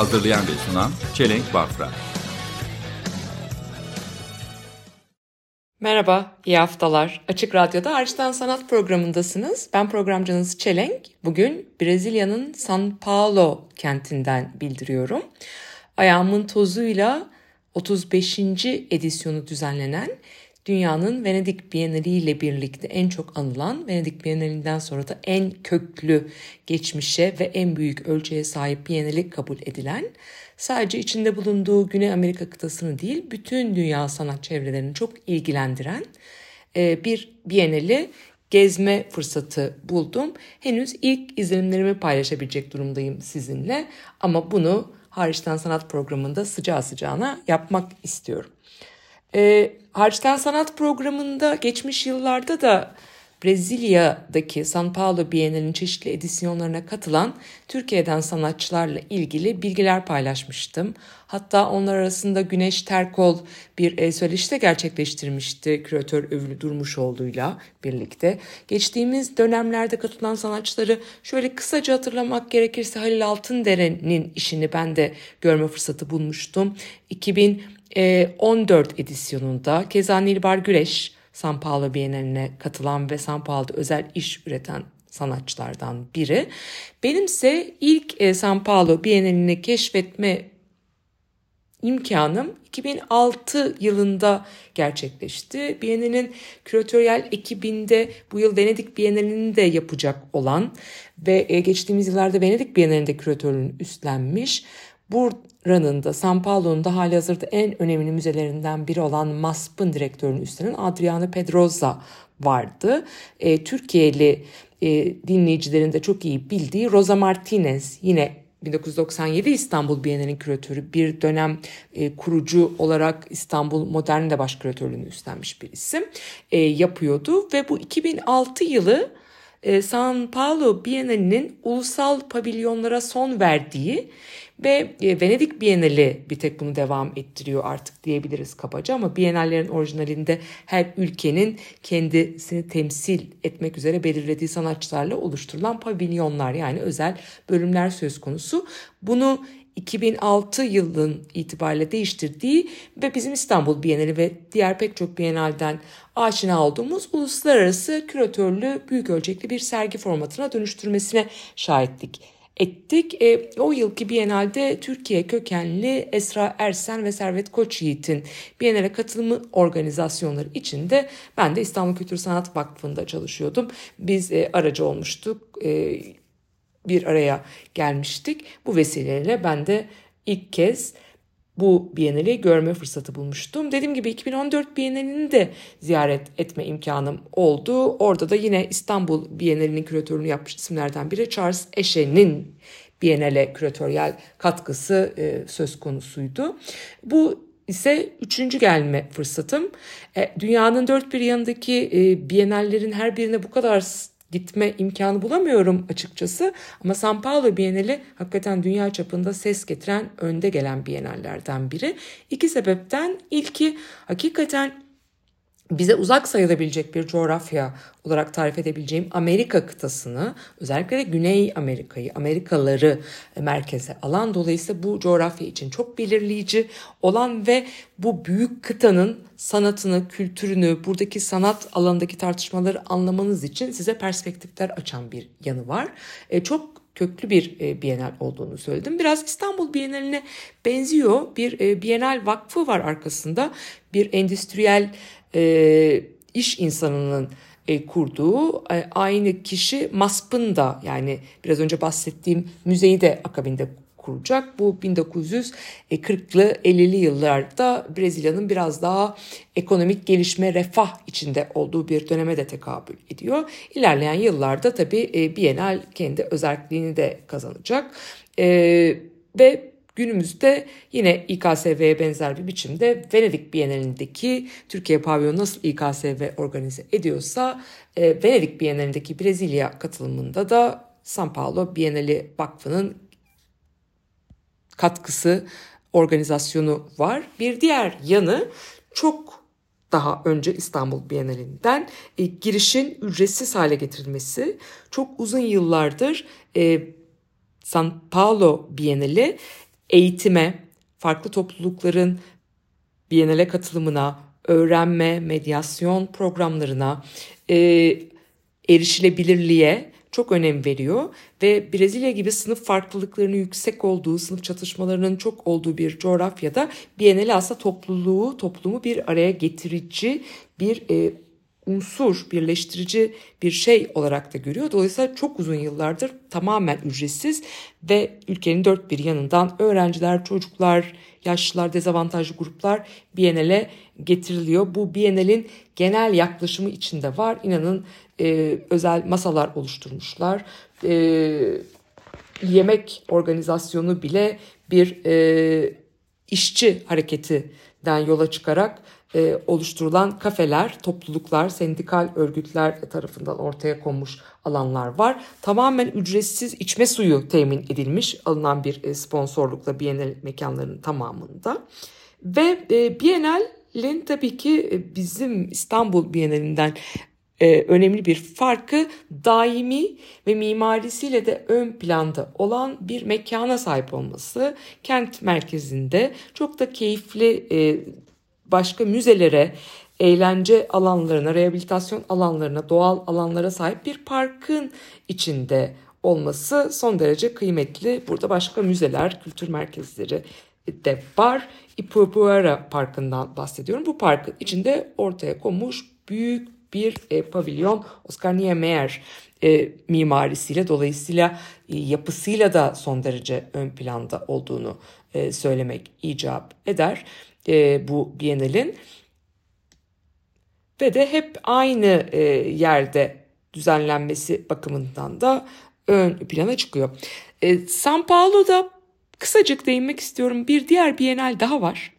Hazırlayan ve sunan Çelenk Bafra. Merhaba, iyi haftalar. Açık Radyo'da Arçtan Sanat programındasınız. Ben programcınız Çelenk. Bugün Brezilya'nın São Paulo kentinden bildiriyorum. Ayağımın tozuyla 35. edisyonu düzenlenen dünyanın Venedik Bienali ile birlikte en çok anılan, Venedik Bienalinden sonra da en köklü geçmişe ve en büyük ölçüye sahip Bienali kabul edilen, sadece içinde bulunduğu Güney Amerika kıtasını değil, bütün dünya sanat çevrelerini çok ilgilendiren e, bir Bienali gezme fırsatı buldum. Henüz ilk izlenimlerimi paylaşabilecek durumdayım sizinle ama bunu hariçten sanat programında sıcağı sıcağına yapmak istiyorum. E, Harçtan Sanat programında geçmiş yıllarda da Brezilya'daki São Paulo Bienali'nin çeşitli edisyonlarına katılan Türkiye'den sanatçılarla ilgili bilgiler paylaşmıştım. Hatta onlar arasında Güneş Terkol bir e, söyleşi de gerçekleştirmişti küratör Övülü Durmuşoğlu'yla birlikte. Geçtiğimiz dönemlerde katılan sanatçıları şöyle kısaca hatırlamak gerekirse Halil Altındere'nin işini ben de görme fırsatı bulmuştum. 2014 edisyonunda Keza Nilbar Güreş São Paulo Bienali'ne katılan ve São Paulo'da özel iş üreten sanatçılardan biri. Benimse ilk e, São Paulo Bienalini keşfetme imkanım 2006 yılında gerçekleşti. Bienalinin küratöryel ekibinde bu yıl Venedik Bienalini de yapacak olan ve e, geçtiğimiz yıllarda Venedik Bienalinde küratörlüğünü üstlenmiş Buranın da São Paulo'nun da hali hazırda en önemli müzelerinden biri olan MASP'ın direktörünü üstlenen Adriano Pedroza vardı. E, Türkiye'li e, dinleyicilerin de çok iyi bildiği Rosa Martinez yine 1997 İstanbul Bienali'nin küratörü bir dönem e, kurucu olarak İstanbul Modern'de baş küratörlüğünü üstlenmiş bir isim e, yapıyordu ve bu 2006 yılı e, São Paulo Bienali'nin ulusal pavilyonlara son verdiği ve e, Venedik Bienali bir tek bunu devam ettiriyor artık diyebiliriz kabaca ama Bienallerin orijinalinde her ülkenin kendisini temsil etmek üzere belirlediği sanatçılarla oluşturulan pavilyonlar yani özel bölümler söz konusu. Bunu 2006 yılın itibariyle değiştirdiği ve bizim İstanbul Bienali ve diğer pek çok Bienalden aşina olduğumuz uluslararası küratörlü büyük ölçekli bir sergi formatına dönüştürmesine şahitlik ettik. E, o yılki Biennale'de Türkiye kökenli Esra Ersen ve Servet Koçyiğit'in Biennale katılımı organizasyonları içinde ben de İstanbul Kültür Sanat Vakfı'nda çalışıyordum. Biz e, aracı olmuştuk. E, bir araya gelmiştik. Bu vesileyle ben de ilk kez bu Biennale'yi görme fırsatı bulmuştum. Dediğim gibi 2014 Biennale'ni de ziyaret etme imkanım oldu. Orada da yine İstanbul Biennale'nin küratörünü yapmış isimlerden biri Charles Eşe'nin Biennale küratöryel katkısı e, söz konusuydu. Bu ise üçüncü gelme fırsatım. E, dünyanın dört bir yanındaki e, Biennallerin her birine bu kadar gitme imkanı bulamıyorum açıkçası. Ama São Paulo Bienali hakikaten dünya çapında ses getiren önde gelen bienallerden biri. İki sebepten ilki hakikaten bize uzak sayılabilecek bir coğrafya olarak tarif edebileceğim Amerika kıtasını özellikle de Güney Amerika'yı, Amerikaları merkeze alan dolayısıyla bu coğrafya için çok belirleyici olan ve bu büyük kıtanın sanatını, kültürünü, buradaki sanat alanındaki tartışmaları anlamanız için size perspektifler açan bir yanı var. E, çok köklü bir e, Bienal olduğunu söyledim. Biraz İstanbul Bienaline benziyor. Bir e, Bienal Vakfı var arkasında. Bir endüstriyel e, iş insanının e, kurduğu e, aynı kişi MASP'ın da yani biraz önce bahsettiğim müzeyi de akabinde kuracak. Bu 1940'lı 50'li yıllarda Brezilya'nın biraz daha ekonomik gelişme, refah içinde olduğu bir döneme de tekabül ediyor. İlerleyen yıllarda tabii e, Bienal kendi özelliğini de kazanacak. E, ve günümüzde yine İKSV'ye benzer bir biçimde Venedik Bienalindeki Türkiye pavyonu nasıl İKSV organize ediyorsa e, Venedik Bienalindeki Brezilya katılımında da São Paulo Bienali Vakfı'nın katkısı organizasyonu var. Bir diğer yanı çok daha önce İstanbul Bienalinden e, girişin ücretsiz hale getirilmesi. Çok uzun yıllardır e, San Paulo Bienali eğitime, farklı toplulukların Bienale katılımına, öğrenme, medyasyon programlarına, e, erişilebilirliğe çok önem veriyor ve Brezilya gibi sınıf farklılıklarının yüksek olduğu, sınıf çatışmalarının çok olduğu bir coğrafyada Biennale aslında topluluğu, toplumu bir araya getirici bir e, unsur, birleştirici bir şey olarak da görüyor. Dolayısıyla çok uzun yıllardır tamamen ücretsiz ve ülkenin dört bir yanından öğrenciler, çocuklar, yaşlılar, dezavantajlı gruplar Biennale getiriliyor. Bu Biennale'in genel yaklaşımı içinde var. İnanın e, özel masalar oluşturmuşlar. E, yemek organizasyonu bile bir e, işçi hareketinden yola çıkarak e, oluşturulan kafeler, topluluklar, sendikal örgütler tarafından ortaya konmuş alanlar var. Tamamen ücretsiz içme suyu temin edilmiş alınan bir e, sponsorlukla Bienal mekanlarının tamamında. Ve e, Bienal'in tabii ki e, bizim İstanbul Bienalinden e, önemli bir farkı daimi ve mimarisiyle de ön planda olan bir mekana sahip olması. Kent merkezinde çok da keyifli e, başka müzelere, eğlence alanlarına, rehabilitasyon alanlarına, doğal alanlara sahip bir parkın içinde olması son derece kıymetli. Burada başka müzeler, kültür merkezleri de var. Ipupuera Parkı'ndan bahsediyorum. Bu parkın içinde ortaya konmuş büyük bir e, pavilyon Oscar Niemeyer e, mimarisiyle dolayısıyla e, yapısıyla da son derece ön planda olduğunu e, söylemek icap eder e, bu Biennale'in. Ve de hep aynı e, yerde düzenlenmesi bakımından da ön plana çıkıyor. E, San Paulo'da kısacık değinmek istiyorum bir diğer Biennale daha var.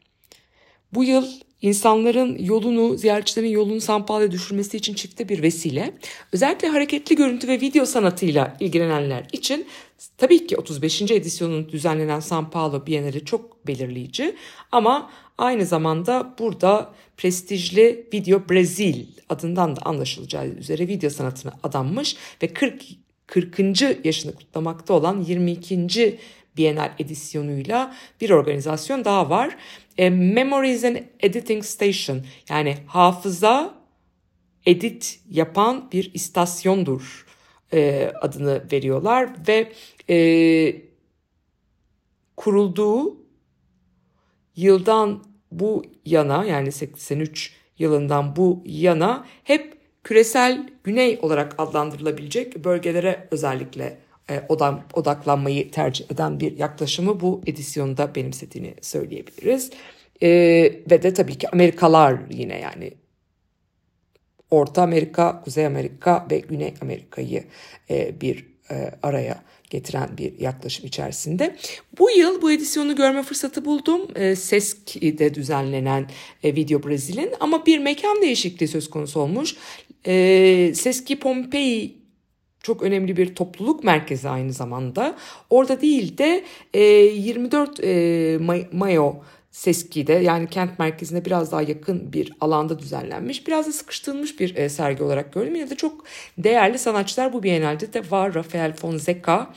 Bu yıl insanların yolunu, ziyaretçilerin yolunu San düşürmesi için çıktı bir vesile. Özellikle hareketli görüntü ve video sanatıyla ilgilenenler için tabii ki 35. edisyonun düzenlenen San Paulo Bienali çok belirleyici ama aynı zamanda burada prestijli Video Brazil adından da anlaşılacağı üzere video sanatına adanmış ve 40 40. yaşını kutlamakta olan 22. Bienal edisyonuyla bir organizasyon daha var. E, Memories and Editing Station yani hafıza edit yapan bir istasyondur e, adını veriyorlar ve e, kurulduğu yıldan bu yana yani 83 yılından bu yana hep küresel güney olarak adlandırılabilecek bölgelere özellikle odaklanmayı tercih eden bir yaklaşımı bu edisyonda benimsediğini söyleyebiliriz. E, ve de tabii ki Amerikalar yine yani Orta Amerika, Kuzey Amerika ve Güney Amerika'yı e, bir e, araya getiren bir yaklaşım içerisinde. Bu yıl bu edisyonu görme fırsatı buldum. E, SESK'de düzenlenen e, Video Brazil'in ama bir mekan değişikliği söz konusu olmuş. E, Seski Pompei çok önemli bir topluluk merkezi aynı zamanda. Orada değil de e, 24 e, Mayo Seski'de yani kent merkezine biraz daha yakın bir alanda düzenlenmiş. Biraz da sıkıştırılmış bir e, sergi olarak gördüm. Yine de çok değerli sanatçılar bu Biennale'de de var. Rafael Fonseca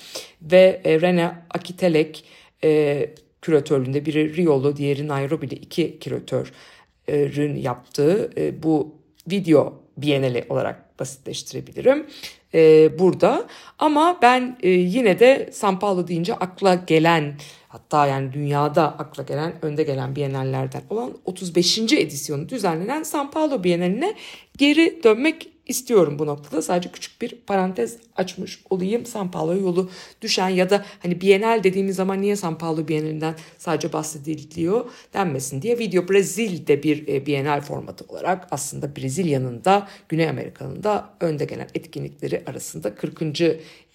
ve e, Rene Akitelek e, küratörlüğünde biri Riolu, diğeri Nairobi'de iki küratörün yaptığı e, bu video Biennale olarak basitleştirebilirim e, burada. Ama ben e, yine de San Paulo deyince akla gelen hatta yani dünyada akla gelen önde gelen Biennallerden olan 35. edisyonu düzenlenen San Paulo Biennaline geri dönmek istiyorum bu noktada. Sadece küçük bir parantez açmış olayım. San Paulo yolu düşen ya da hani Bienal dediğimiz zaman niye San Paulo Bienalinden sadece bahsediliyor denmesin diye Video Brazil'de bir e, Bienal formatı olarak aslında Brezilya'nın da Güney Amerika'nın da önde gelen etkinlikleri arasında 40.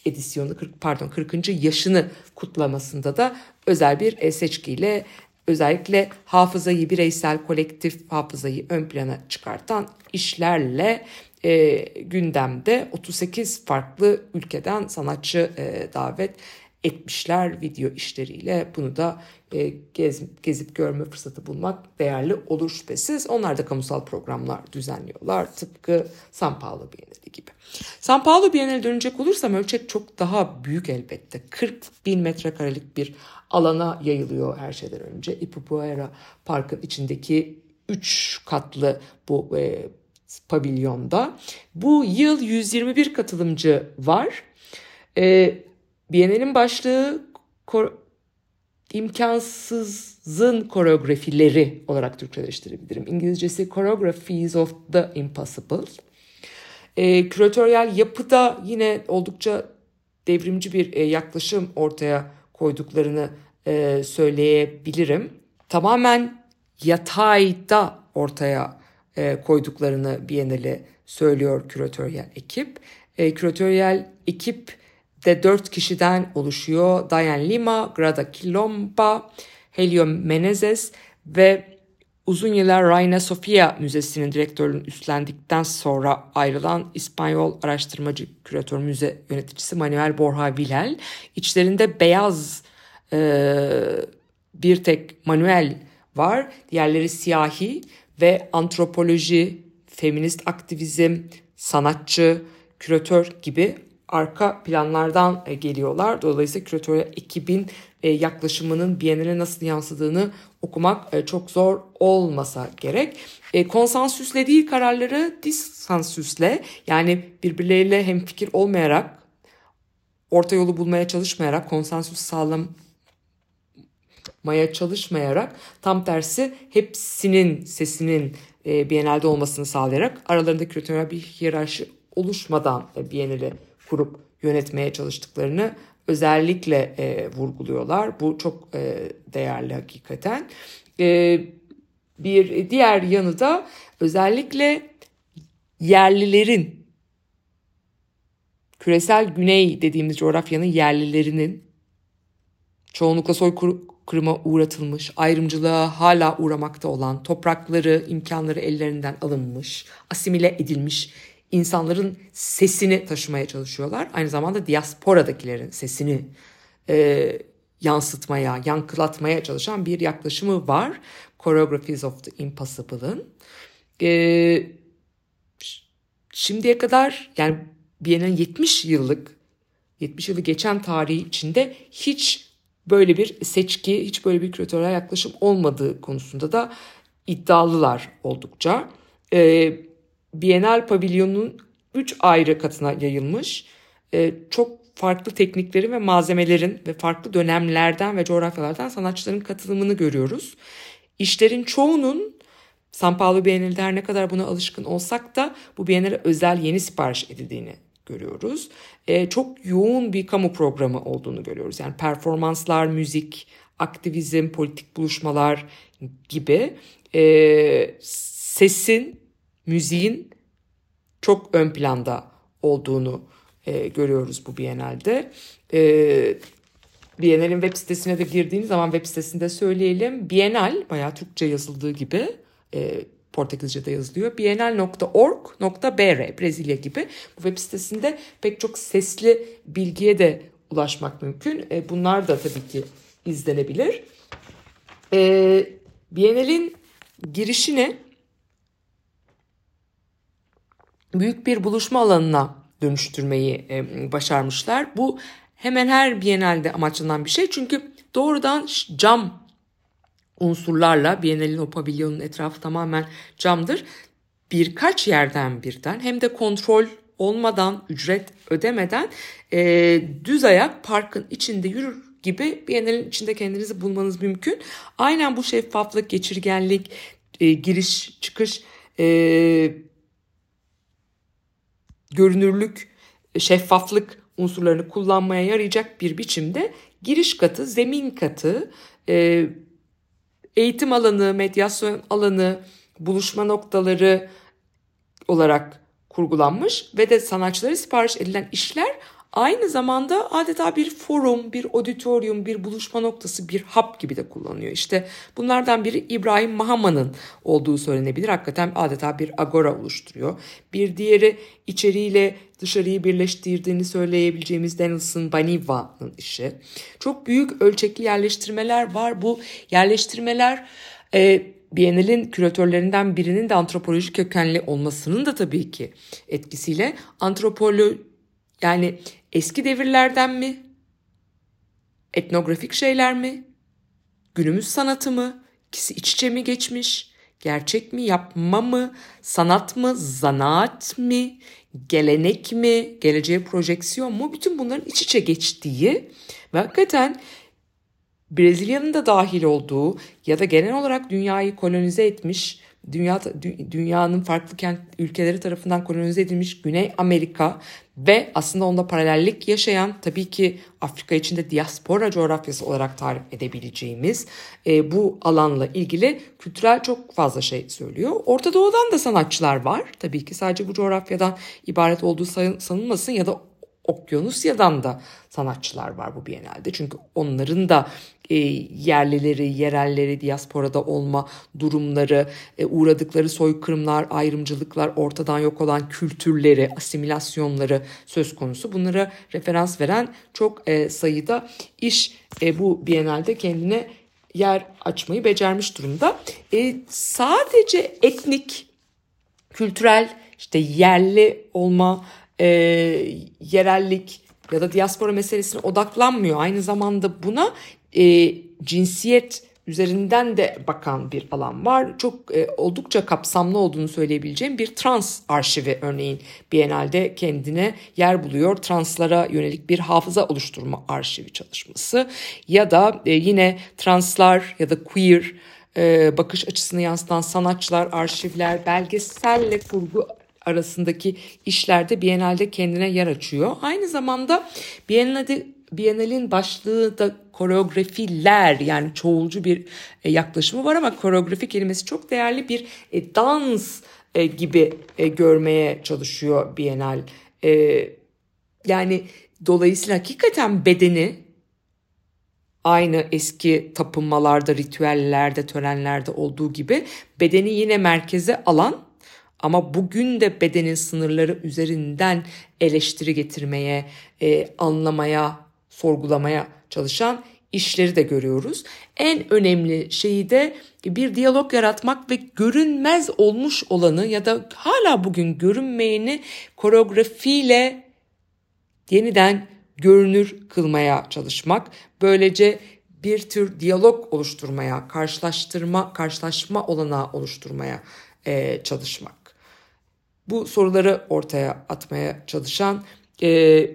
edisyonu 40 pardon 40. yaşını kutlamasında da özel bir e, seçkiyle özellikle hafızayı bireysel kolektif hafızayı ön plana çıkartan işlerle e, gündemde 38 farklı ülkeden sanatçı e, davet etmişler video işleriyle. Bunu da e, gez, gezip görme fırsatı bulmak değerli olur şüphesiz. Onlar da kamusal programlar düzenliyorlar tıpkı San Paulo Bienali gibi. San Paulo Bienali dönecek olursam ölçek çok daha büyük elbette. 40 bin metrekarelik bir alana yayılıyor her şeyden önce. Ipupuera Park'ın içindeki 3 katlı bu e, pavilyonda. Bu yıl 121 katılımcı var. E, Biennial'in başlığı kor- imkansızın koreografileri olarak Türkçeleştirebilirim. İngilizcesi Choreographies of the Impossible. E, küratöryel yapıda yine oldukça devrimci bir e, yaklaşım ortaya koyduklarını e, söyleyebilirim. Tamamen yatayda ortaya e, koyduklarını Biennale söylüyor küratöryel ekip. E, küratöryel ekip de dört kişiden oluşuyor. Diane Lima, Grada Quilomba, Helio Menezes ve uzun yıllar Reina Sofia Müzesi'nin direktörlüğünü üstlendikten sonra ayrılan İspanyol araştırmacı, küratör, müze yöneticisi Manuel Borja Vilel. İçlerinde beyaz e, bir tek Manuel var. Diğerleri siyahi ve antropoloji, feminist aktivizm, sanatçı, küratör gibi arka planlardan e, geliyorlar. Dolayısıyla küratör ekibin e, yaklaşımının Biennale nasıl yansıdığını okumak e, çok zor olmasa gerek. Konsensüsle değil kararları disansüsle yani birbirleriyle hemfikir olmayarak orta yolu bulmaya çalışmayarak konsensüs sağlamaya çalışmayarak tam tersi hepsinin sesinin e, Biennale'de olmasını sağlayarak aralarında küratörel bir hiyerarşi oluşmadan e, Biennale kurup yönetmeye çalıştıklarını özellikle e, vurguluyorlar. Bu çok e, değerli hakikaten. E, bir diğer yanı da özellikle yerlilerin küresel güney dediğimiz coğrafyanın yerlilerinin çoğunlukla soykırıma uğratılmış, ayrımcılığa hala uğramakta olan, toprakları, imkanları ellerinden alınmış, asimile edilmiş insanların sesini taşımaya çalışıyorlar. Aynı zamanda diasporadakilerin sesini e, yansıtmaya, yankılatmaya çalışan bir yaklaşımı var. Choreographies of the Impossible'ın. E, şimdiye kadar yani Biennale'nin 70 yıllık 70 yılı geçen tarihi içinde hiç böyle bir seçki, hiç böyle bir küratöryel yaklaşım olmadığı konusunda da iddialılar oldukça. Ee, Bienal pavilyonunun 3 ayrı katına yayılmış. E, çok farklı tekniklerin ve malzemelerin ve farklı dönemlerden ve coğrafyalardan sanatçıların katılımını görüyoruz. İşlerin çoğunun San Paulo Bienali'de her ne kadar buna alışkın olsak da bu Biennale özel yeni sipariş edildiğini görüyoruz. E, çok yoğun bir kamu programı olduğunu görüyoruz. Yani performanslar, müzik, aktivizm, politik buluşmalar gibi e, sesin müziğin çok ön planda olduğunu e, görüyoruz bu Biennale'de. E, Biennale'in web sitesine de girdiğiniz zaman web sitesinde söyleyelim. Biennale bayağı Türkçe yazıldığı gibi e, Portekizce'de yazılıyor. bienal.org.br Brezilya gibi. Bu web sitesinde pek çok sesli bilgiye de ulaşmak mümkün. E, bunlar da tabii ki izlenebilir. E, Biennale'in girişine büyük bir buluşma alanına dönüştürmeyi e, başarmışlar. Bu hemen her Biennale'de amaçlanan bir şey. Çünkü doğrudan cam unsurlarla Biennale'in o pavilyonun etrafı tamamen camdır. Birkaç yerden birden hem de kontrol olmadan, ücret ödemeden e, düz ayak parkın içinde yürür gibi Biennale'in içinde kendinizi bulmanız mümkün. Aynen bu şeffaflık, geçirgenlik, e, giriş, çıkış, e, görünürlük, şeffaflık unsurlarını kullanmaya yarayacak bir biçimde giriş katı, zemin katı, e, eğitim alanı, medyasyon alanı, buluşma noktaları olarak kurgulanmış ve de sanatçılara sipariş edilen işler aynı zamanda adeta bir forum, bir auditorium, bir buluşma noktası, bir hub gibi de kullanıyor. İşte bunlardan biri İbrahim Mahama'nın olduğu söylenebilir. Hakikaten adeta bir agora oluşturuyor. Bir diğeri içeriğiyle dışarıyı birleştirdiğini söyleyebileceğimiz Danielson Baniva'nın işi. Çok büyük ölçekli yerleştirmeler var. Bu yerleştirmeler e, Biennale'in küratörlerinden birinin de antropolojik kökenli olmasının da tabii ki etkisiyle antropolo yani eski devirlerden mi? Etnografik şeyler mi? Günümüz sanatı mı? İkisi iç içe mi geçmiş? Gerçek mi? Yapma mı? Sanat mı? Zanaat mi? Gelenek mi? Geleceğe projeksiyon mu? Bütün bunların iç içe geçtiği ve hakikaten Brezilya'nın da dahil olduğu ya da genel olarak dünyayı kolonize etmiş, dünya dünyanın farklı kent ülkeleri tarafından kolonize edilmiş Güney Amerika ve aslında onda paralellik yaşayan tabii ki Afrika içinde diaspora coğrafyası olarak tarif edebileceğimiz e, bu alanla ilgili kültürel çok fazla şey söylüyor. Orta Doğu'dan da sanatçılar var. Tabii ki sadece bu coğrafyadan ibaret olduğu sanılmasın ya da Okyanusya'dan da sanatçılar var bu Biennale'de. Çünkü onların da e, yerlileri, yerelleri, diasporada olma durumları, e, uğradıkları soykırımlar, ayrımcılıklar, ortadan yok olan kültürleri, asimilasyonları söz konusu. Bunlara referans veren çok e, sayıda iş e, bu Biennale'de kendine yer açmayı becermiş durumda. E, sadece etnik, kültürel, işte yerli olma, e, yerellik ya da diaspora meselesine odaklanmıyor. Aynı zamanda buna e, cinsiyet üzerinden de bakan bir alan var. Çok e, oldukça kapsamlı olduğunu söyleyebileceğim bir trans arşivi örneğin Biennale'de kendine yer buluyor. Translara yönelik bir hafıza oluşturma arşivi çalışması ya da e, yine translar ya da queer e, bakış açısını yansıtan sanatçılar, arşivler, belgeselle kurgu arasındaki işlerde Biennale'de kendine yer açıyor. Aynı zamanda Biennale'de Biennale'in başlığı da koreografiler yani çoğulcu bir e, yaklaşımı var ama koreografi kelimesi çok değerli bir e, dans e, gibi görmeye çalışıyor Biennale. Yani dolayısıyla hakikaten bedeni aynı eski tapınmalarda, ritüellerde, törenlerde olduğu gibi bedeni yine merkeze alan ama bugün de bedenin sınırları üzerinden eleştiri getirmeye, e, anlamaya, sorgulamaya çalışan işleri de görüyoruz. En önemli şeyi de bir diyalog yaratmak ve görünmez olmuş olanı ya da hala bugün görünmeyeni koreografiyle yeniden görünür kılmaya çalışmak. Böylece bir tür diyalog oluşturmaya, karşılaştırma, karşılaşma olanağı oluşturmaya e, çalışmak. Bu soruları ortaya atmaya çalışan e,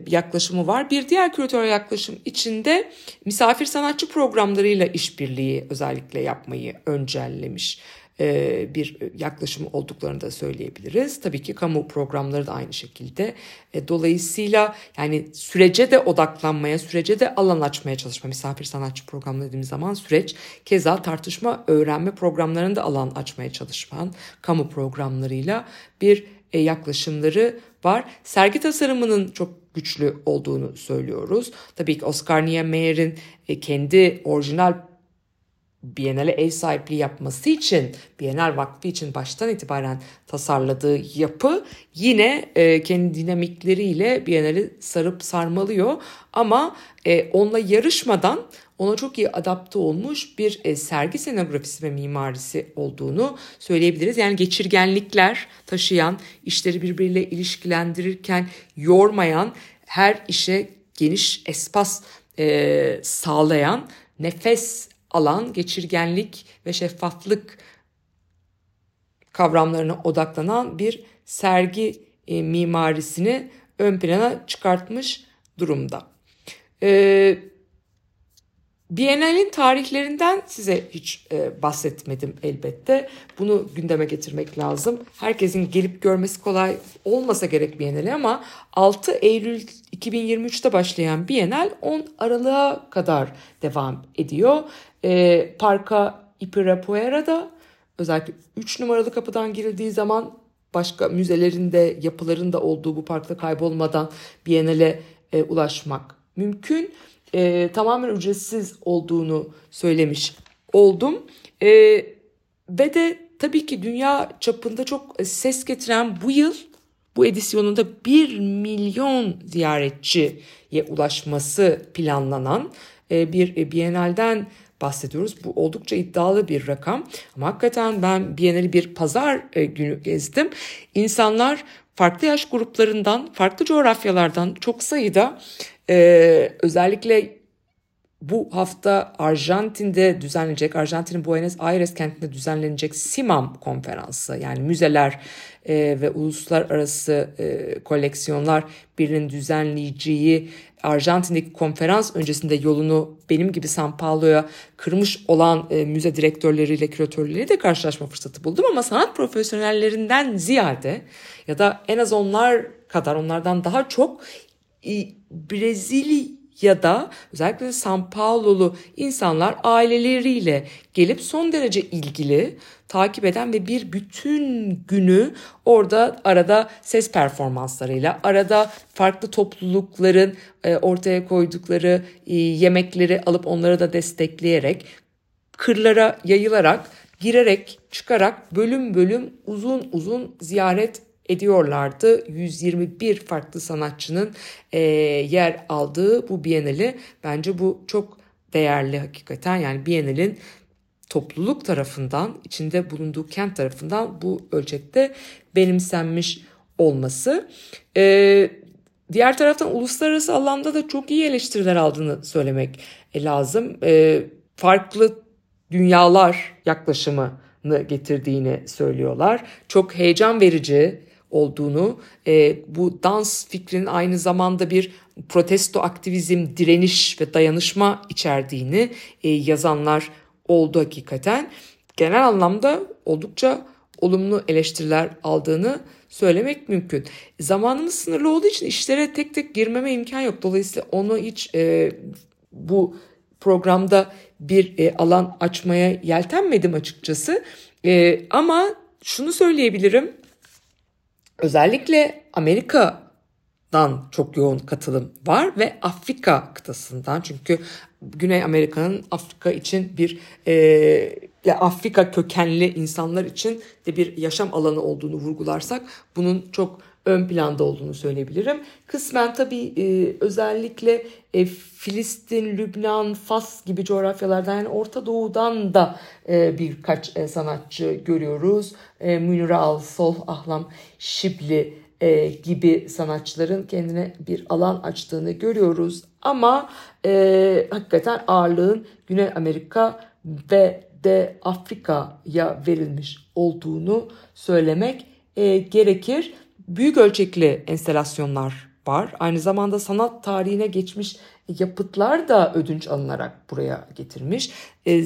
yaklaşımı var. Bir diğer küratör yaklaşım içinde misafir sanatçı programlarıyla işbirliği özellikle yapmayı öncellemiş e, bir yaklaşım olduklarını da söyleyebiliriz. Tabii ki kamu programları da aynı şekilde. E, dolayısıyla yani sürece de odaklanmaya, sürece de alan açmaya çalışma. Misafir sanatçı programları dediğimiz zaman süreç. Keza tartışma, öğrenme programlarında alan açmaya çalışman kamu programlarıyla bir yaklaşımları var. Sergi tasarımının çok güçlü olduğunu söylüyoruz. Tabii ki Oscar Niemeyer'in kendi orijinal Biennale ev sahipliği yapması için Biennale Vakfı için baştan itibaren tasarladığı yapı yine e, kendi dinamikleriyle Biennale'i sarıp sarmalıyor ama e, onunla yarışmadan ona çok iyi adapte olmuş bir e, sergi scenografisi ve mimarisi olduğunu söyleyebiliriz. Yani geçirgenlikler taşıyan, işleri birbiriyle ilişkilendirirken yormayan, her işe geniş espas e, sağlayan, nefes alan, geçirgenlik ve şeffaflık kavramlarına odaklanan bir sergi e, mimarisini ön plana çıkartmış durumda. Ee, Biennale'in tarihlerinden size hiç e, bahsetmedim elbette. Bunu gündeme getirmek lazım. Herkesin gelip görmesi kolay olmasa gerek Biennale ama 6 Eylül 2023'te başlayan Biennale 10 Aralık'a kadar devam ediyor. E, parka Ipirapuera'da özellikle 3 numaralı kapıdan girildiği zaman başka müzelerin de yapıların da olduğu bu parkta kaybolmadan Biennale e, ulaşmak mümkün. E, tamamen ücretsiz olduğunu söylemiş oldum. E, ve de tabii ki dünya çapında çok ses getiren bu yıl bu edisyonunda 1 milyon ziyaretçiye ulaşması planlanan e, bir Biennale'den bahsediyoruz. Bu oldukça iddialı bir rakam. Ama hakikaten ben Biennale'i bir pazar e, günü gezdim. İnsanlar farklı yaş gruplarından, farklı coğrafyalardan çok sayıda özellikle bu hafta Arjantin'de düzenlenecek, Arjantin'in Buenos Aires kentinde düzenlenecek SIMAM konferansı yani müzeler e, ve uluslararası e, koleksiyonlar birinin düzenleyeceği Arjantin'deki konferans öncesinde yolunu benim gibi San Paulo'ya kırmış olan e, müze direktörleriyle küratörleriyle de karşılaşma fırsatı buldum. Ama sanat profesyonellerinden ziyade ya da en az onlar kadar onlardan daha çok e, Brezilya ya da özellikle San Paulo'lu insanlar aileleriyle gelip son derece ilgili, takip eden ve bir bütün günü orada arada ses performanslarıyla, arada farklı toplulukların e, ortaya koydukları e, yemekleri alıp onları da destekleyerek, kırlara yayılarak, girerek, çıkarak bölüm bölüm uzun uzun ziyaret ediyorlardı. 121 farklı sanatçının e, yer aldığı bu Biennale bence bu çok değerli hakikaten. Yani Biennale'in topluluk tarafından, içinde bulunduğu kent tarafından bu ölçekte benimsenmiş olması. Ee, diğer taraftan uluslararası alanda da çok iyi eleştiriler aldığını söylemek lazım. Ee, farklı dünyalar yaklaşımını getirdiğini söylüyorlar. Çok heyecan verici, olduğunu, e, bu dans fikrinin aynı zamanda bir protesto aktivizm, direniş ve dayanışma içerdiğini e, yazanlar oldu hakikaten. Genel anlamda oldukça olumlu eleştiriler aldığını söylemek mümkün. Zamanımız sınırlı olduğu için işlere tek tek girmeme imkan yok. Dolayısıyla onu hiç e, bu programda bir e, alan açmaya yeltenmedim açıkçası. E, ama şunu söyleyebilirim. Özellikle Amerika'dan çok yoğun katılım var ve Afrika kıtasından. Çünkü Güney Amerika'nın Afrika için bir e, Afrika kökenli insanlar için de bir yaşam alanı olduğunu vurgularsak bunun çok ön planda olduğunu söyleyebilirim. Kısmen tabii e, özellikle e, Filistin, Lübnan, Fas gibi coğrafyalardan yani Orta Doğu'dan da e, birkaç e, sanatçı görüyoruz. E, Münir Al, Sol Ahlam, Şibli gibi sanatçıların kendine bir alan açtığını görüyoruz. Ama e, hakikaten ağırlığın Güney Amerika ve de Afrika'ya verilmiş olduğunu söylemek e, gerekir büyük ölçekli enstelasyonlar var. Aynı zamanda sanat tarihine geçmiş yapıtlar da ödünç alınarak buraya getirmiş. E,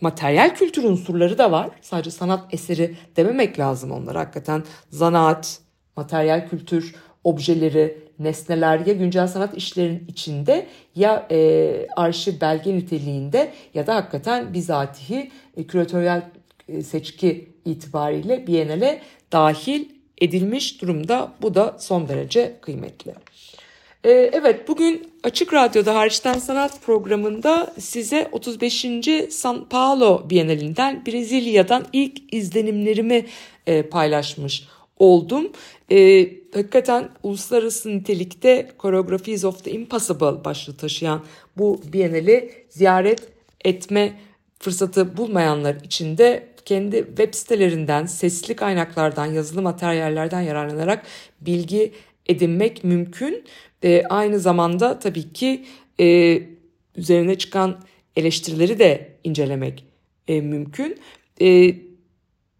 materyal kültür unsurları da var. Sadece sanat eseri dememek lazım onlara. Hakikaten zanaat, materyal kültür objeleri, nesneler ya güncel sanat işlerinin içinde ya e, arşiv belge niteliğinde ya da hakikaten bizatihi e, küratöryel e, seçki itibariyle Biennale dahil edilmiş durumda. Bu da son derece kıymetli. Ee, evet bugün Açık Radyo'da Hariçten Sanat programında size 35. San Paulo Bienalinden Brezilya'dan ilk izlenimlerimi e, paylaşmış oldum. E, hakikaten uluslararası nitelikte Choreographies of the Impossible başlığı taşıyan bu Bienali ziyaret etme fırsatı bulmayanlar için de kendi web sitelerinden, sesli kaynaklardan, yazılı materyallerden yararlanarak bilgi edinmek mümkün. E, aynı zamanda tabii ki e, üzerine çıkan eleştirileri de incelemek e, mümkün. E,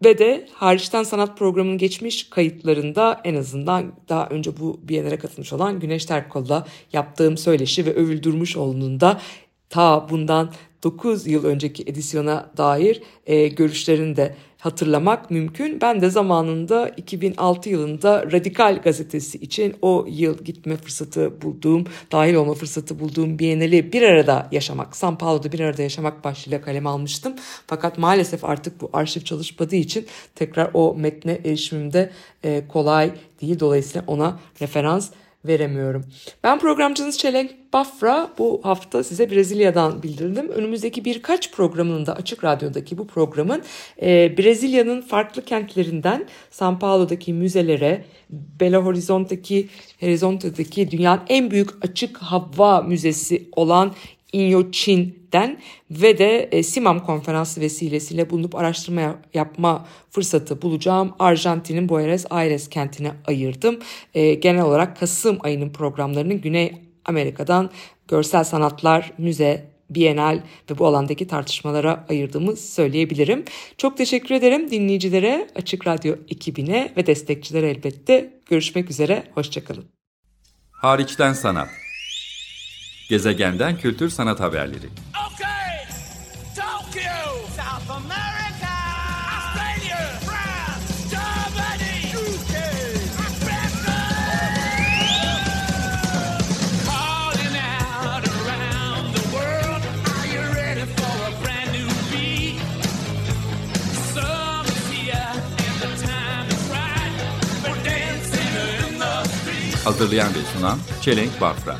ve de hariçten sanat programının geçmiş kayıtlarında en azından daha önce bu bir yerlere katılmış olan Güneş Terkol'la yaptığım söyleşi ve övüldürmüş olduğunda ta bundan 9 yıl önceki edisyona dair e, görüşlerini de hatırlamak mümkün. Ben de zamanında 2006 yılında Radikal gazetesi için o yıl gitme fırsatı bulduğum, dahil olma fırsatı bulduğum Biennale'i bir arada yaşamak, San Paulo'da bir arada yaşamak başlığıyla kaleme almıştım. Fakat maalesef artık bu arşiv çalışmadığı için tekrar o metne erişimimde e, kolay değil. Dolayısıyla ona referans veremiyorum. Ben programcınız Çelenk Bafra bu hafta size Brezilya'dan bildirdim. Önümüzdeki birkaç programının da Açık Radyo'daki bu programın e, Brezilya'nın farklı kentlerinden São Paulo'daki müzelere, Belo Horizonte'daki Horizonte'deki dünyanın en büyük açık hava müzesi olan Inyoçin'den ve de e, Simam konferansı vesilesiyle bulunup araştırma yapma fırsatı bulacağım. Arjantin'in Buenos Aires kentine ayırdım. E, genel olarak Kasım ayının programlarını Güney Amerika'dan görsel sanatlar, müze, Bienal ve bu alandaki tartışmalara ayırdığımı söyleyebilirim. Çok teşekkür ederim dinleyicilere, Açık Radyo ekibine ve destekçilere elbette. Görüşmek üzere, hoşçakalın. Hariçten sanat. Gezegenden kültür sanat haberleri. Okay, Tokyo, South America, Australia, France, Germany, UK. Calling out around the world, are you ready for a brand new beat? Summer's here and the time is right for dancing in the street. Hazırlayan ve sunan Çelenk Bafra.